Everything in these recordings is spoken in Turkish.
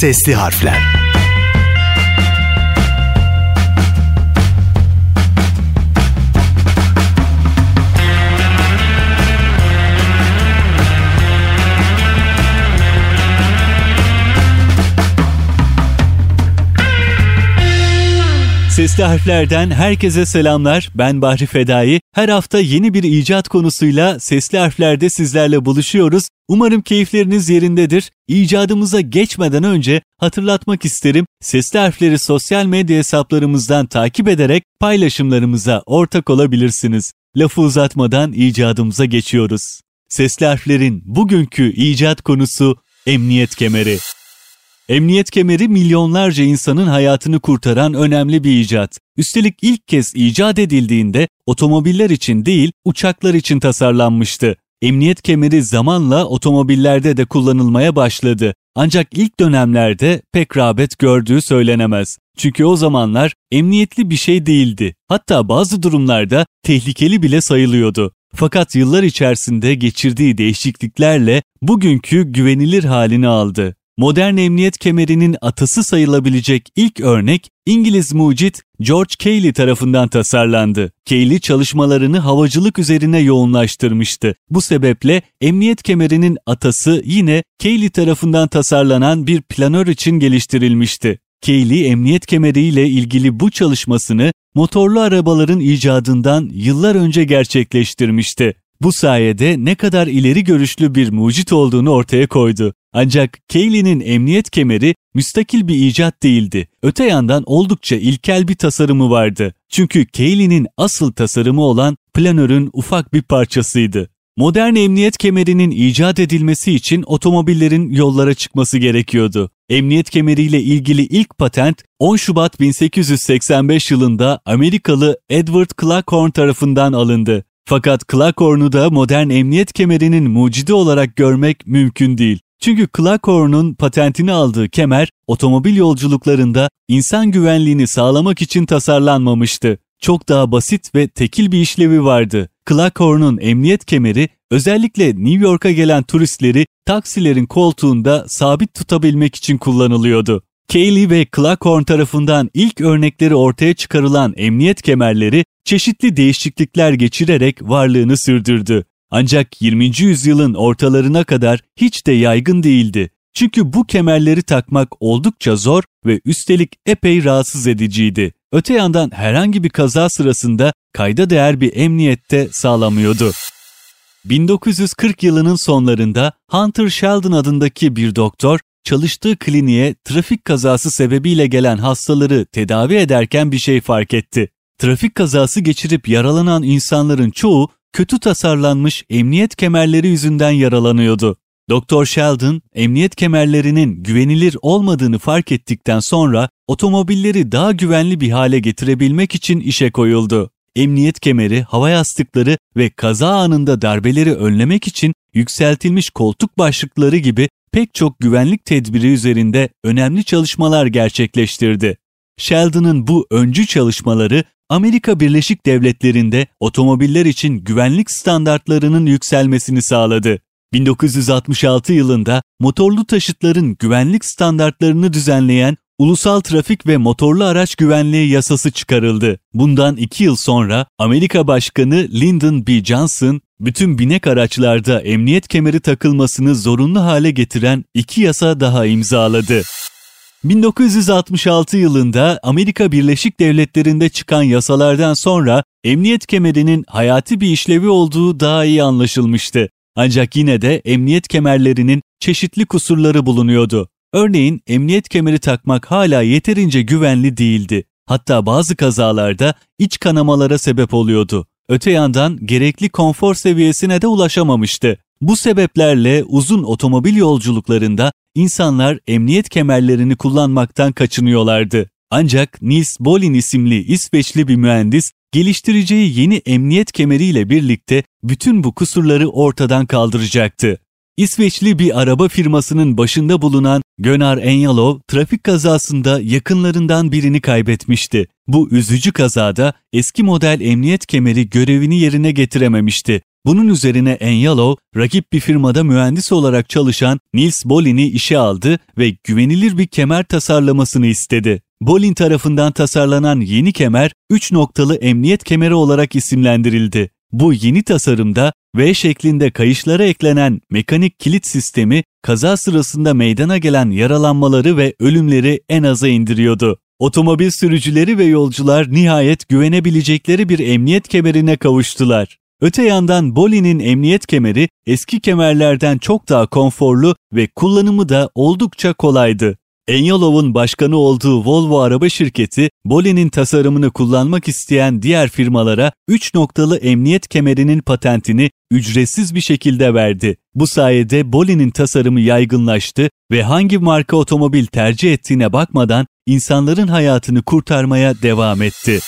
Sesli harfler. Sesli harflerden herkese selamlar. Ben Bahri Fedai. Her hafta yeni bir icat konusuyla sesli harflerde sizlerle buluşuyoruz. Umarım keyifleriniz yerindedir. İcadımıza geçmeden önce hatırlatmak isterim. Sesli harfleri sosyal medya hesaplarımızdan takip ederek paylaşımlarımıza ortak olabilirsiniz. Lafı uzatmadan icadımıza geçiyoruz. Sesli harflerin bugünkü icat konusu emniyet kemeri. Emniyet kemeri milyonlarca insanın hayatını kurtaran önemli bir icat. Üstelik ilk kez icat edildiğinde otomobiller için değil uçaklar için tasarlanmıştı. Emniyet kemeri zamanla otomobillerde de kullanılmaya başladı. Ancak ilk dönemlerde pek rağbet gördüğü söylenemez. Çünkü o zamanlar emniyetli bir şey değildi. Hatta bazı durumlarda tehlikeli bile sayılıyordu. Fakat yıllar içerisinde geçirdiği değişikliklerle bugünkü güvenilir halini aldı. Modern emniyet kemerinin atası sayılabilecek ilk örnek İngiliz mucit George Cayley tarafından tasarlandı. Cayley çalışmalarını havacılık üzerine yoğunlaştırmıştı. Bu sebeple emniyet kemerinin atası yine Cayley tarafından tasarlanan bir planör için geliştirilmişti. Cayley emniyet kemeriyle ilgili bu çalışmasını motorlu arabaların icadından yıllar önce gerçekleştirmişti. Bu sayede ne kadar ileri görüşlü bir mucit olduğunu ortaya koydu. Ancak Cayley'nin emniyet kemeri müstakil bir icat değildi. Öte yandan oldukça ilkel bir tasarımı vardı. Çünkü Cayley'nin asıl tasarımı olan planörün ufak bir parçasıydı. Modern emniyet kemerinin icat edilmesi için otomobillerin yollara çıkması gerekiyordu. Emniyet kemeriyle ilgili ilk patent 10 Şubat 1885 yılında Amerikalı Edward Claghorn tarafından alındı. Fakat Claghorn'u da modern emniyet kemerinin mucidi olarak görmek mümkün değil. Çünkü Claghorn'un patentini aldığı kemer otomobil yolculuklarında insan güvenliğini sağlamak için tasarlanmamıştı. Çok daha basit ve tekil bir işlevi vardı. Claghorn'un emniyet kemeri özellikle New York'a gelen turistleri taksilerin koltuğunda sabit tutabilmek için kullanılıyordu. Cayley ve Claghorn tarafından ilk örnekleri ortaya çıkarılan emniyet kemerleri çeşitli değişiklikler geçirerek varlığını sürdürdü. Ancak 20. yüzyılın ortalarına kadar hiç de yaygın değildi. Çünkü bu kemerleri takmak oldukça zor ve üstelik epey rahatsız ediciydi. Öte yandan herhangi bir kaza sırasında kayda değer bir emniyette sağlamıyordu. 1940 yılının sonlarında Hunter Sheldon adındaki bir doktor çalıştığı kliniğe trafik kazası sebebiyle gelen hastaları tedavi ederken bir şey fark etti. Trafik kazası geçirip yaralanan insanların çoğu kötü tasarlanmış emniyet kemerleri yüzünden yaralanıyordu. Doktor Sheldon, emniyet kemerlerinin güvenilir olmadığını fark ettikten sonra otomobilleri daha güvenli bir hale getirebilmek için işe koyuldu. Emniyet kemeri, hava yastıkları ve kaza anında darbeleri önlemek için yükseltilmiş koltuk başlıkları gibi pek çok güvenlik tedbiri üzerinde önemli çalışmalar gerçekleştirdi. Sheldon'ın bu öncü çalışmaları Amerika Birleşik Devletleri'nde otomobiller için güvenlik standartlarının yükselmesini sağladı. 1966 yılında motorlu taşıtların güvenlik standartlarını düzenleyen Ulusal Trafik ve Motorlu Araç Güvenliği Yasası çıkarıldı. Bundan iki yıl sonra Amerika Başkanı Lyndon B. Johnson, bütün binek araçlarda emniyet kemeri takılmasını zorunlu hale getiren iki yasa daha imzaladı. 1966 yılında Amerika Birleşik Devletleri'nde çıkan yasalardan sonra emniyet kemerinin hayati bir işlevi olduğu daha iyi anlaşılmıştı. Ancak yine de emniyet kemerlerinin çeşitli kusurları bulunuyordu. Örneğin emniyet kemeri takmak hala yeterince güvenli değildi. Hatta bazı kazalarda iç kanamalara sebep oluyordu. Öte yandan gerekli konfor seviyesine de ulaşamamıştı. Bu sebeplerle uzun otomobil yolculuklarında insanlar emniyet kemerlerini kullanmaktan kaçınıyorlardı. Ancak Niels Bolin isimli İsveçli bir mühendis geliştireceği yeni emniyet kemeriyle birlikte bütün bu kusurları ortadan kaldıracaktı. İsveçli bir araba firmasının başında bulunan Gönar Enyalov trafik kazasında yakınlarından birini kaybetmişti. Bu üzücü kazada eski model emniyet kemeri görevini yerine getirememişti. Bunun üzerine Enyalov, rakip bir firmada mühendis olarak çalışan Nils Bolin'i işe aldı ve güvenilir bir kemer tasarlamasını istedi. Bolin tarafından tasarlanan yeni kemer 3 noktalı emniyet kemeri olarak isimlendirildi. Bu yeni tasarımda V şeklinde kayışlara eklenen mekanik kilit sistemi kaza sırasında meydana gelen yaralanmaları ve ölümleri en aza indiriyordu. Otomobil sürücüleri ve yolcular nihayet güvenebilecekleri bir emniyet kemerine kavuştular. Öte yandan Bolin'in emniyet kemeri eski kemerlerden çok daha konforlu ve kullanımı da oldukça kolaydı. Enyalov'un başkanı olduğu Volvo araba şirketi, Bolin'in tasarımını kullanmak isteyen diğer firmalara 3 noktalı emniyet kemerinin patentini ücretsiz bir şekilde verdi. Bu sayede Bolin'in tasarımı yaygınlaştı ve hangi marka otomobil tercih ettiğine bakmadan insanların hayatını kurtarmaya devam etti.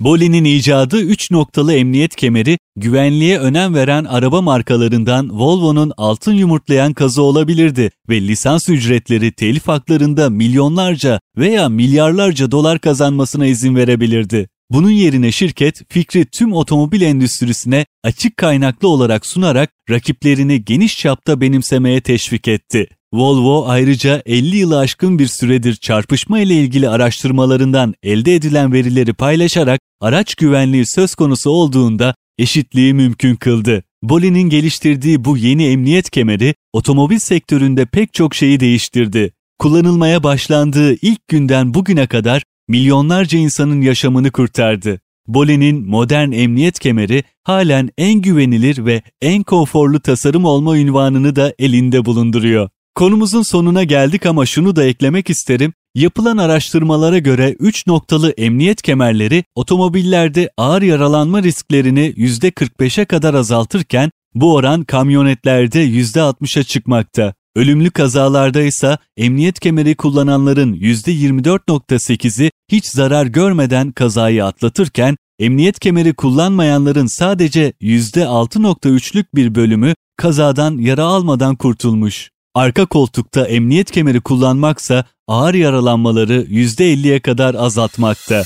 Bolin'in icadı 3 noktalı emniyet kemeri, güvenliğe önem veren araba markalarından Volvo'nun altın yumurtlayan kazı olabilirdi ve lisans ücretleri telif haklarında milyonlarca veya milyarlarca dolar kazanmasına izin verebilirdi. Bunun yerine şirket fikri tüm otomobil endüstrisine açık kaynaklı olarak sunarak rakiplerini geniş çapta benimsemeye teşvik etti. Volvo ayrıca 50 yılı aşkın bir süredir çarpışma ile ilgili araştırmalarından elde edilen verileri paylaşarak araç güvenliği söz konusu olduğunda eşitliği mümkün kıldı. Bolin'in geliştirdiği bu yeni emniyet kemeri otomobil sektöründe pek çok şeyi değiştirdi. Kullanılmaya başlandığı ilk günden bugüne kadar milyonlarca insanın yaşamını kurtardı. Bolin'in modern emniyet kemeri halen en güvenilir ve en konforlu tasarım olma ünvanını da elinde bulunduruyor. Konumuzun sonuna geldik ama şunu da eklemek isterim. Yapılan araştırmalara göre 3 noktalı emniyet kemerleri otomobillerde ağır yaralanma risklerini %45'e kadar azaltırken bu oran kamyonetlerde %60'a çıkmakta. Ölümlü kazalarda ise emniyet kemeri kullananların %24.8'i hiç zarar görmeden kazayı atlatırken emniyet kemeri kullanmayanların sadece %6.3'lük bir bölümü kazadan yara almadan kurtulmuş. Arka koltukta emniyet kemeri kullanmaksa ağır yaralanmaları %50'ye kadar azaltmakta.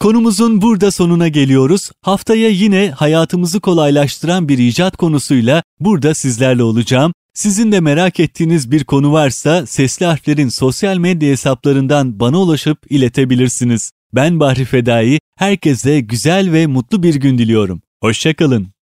Konumuzun burada sonuna geliyoruz. Haftaya yine hayatımızı kolaylaştıran bir icat konusuyla burada sizlerle olacağım. Sizin de merak ettiğiniz bir konu varsa sesli harflerin sosyal medya hesaplarından bana ulaşıp iletebilirsiniz. Ben Bahri Fedai, herkese güzel ve mutlu bir gün diliyorum. Hoşçakalın.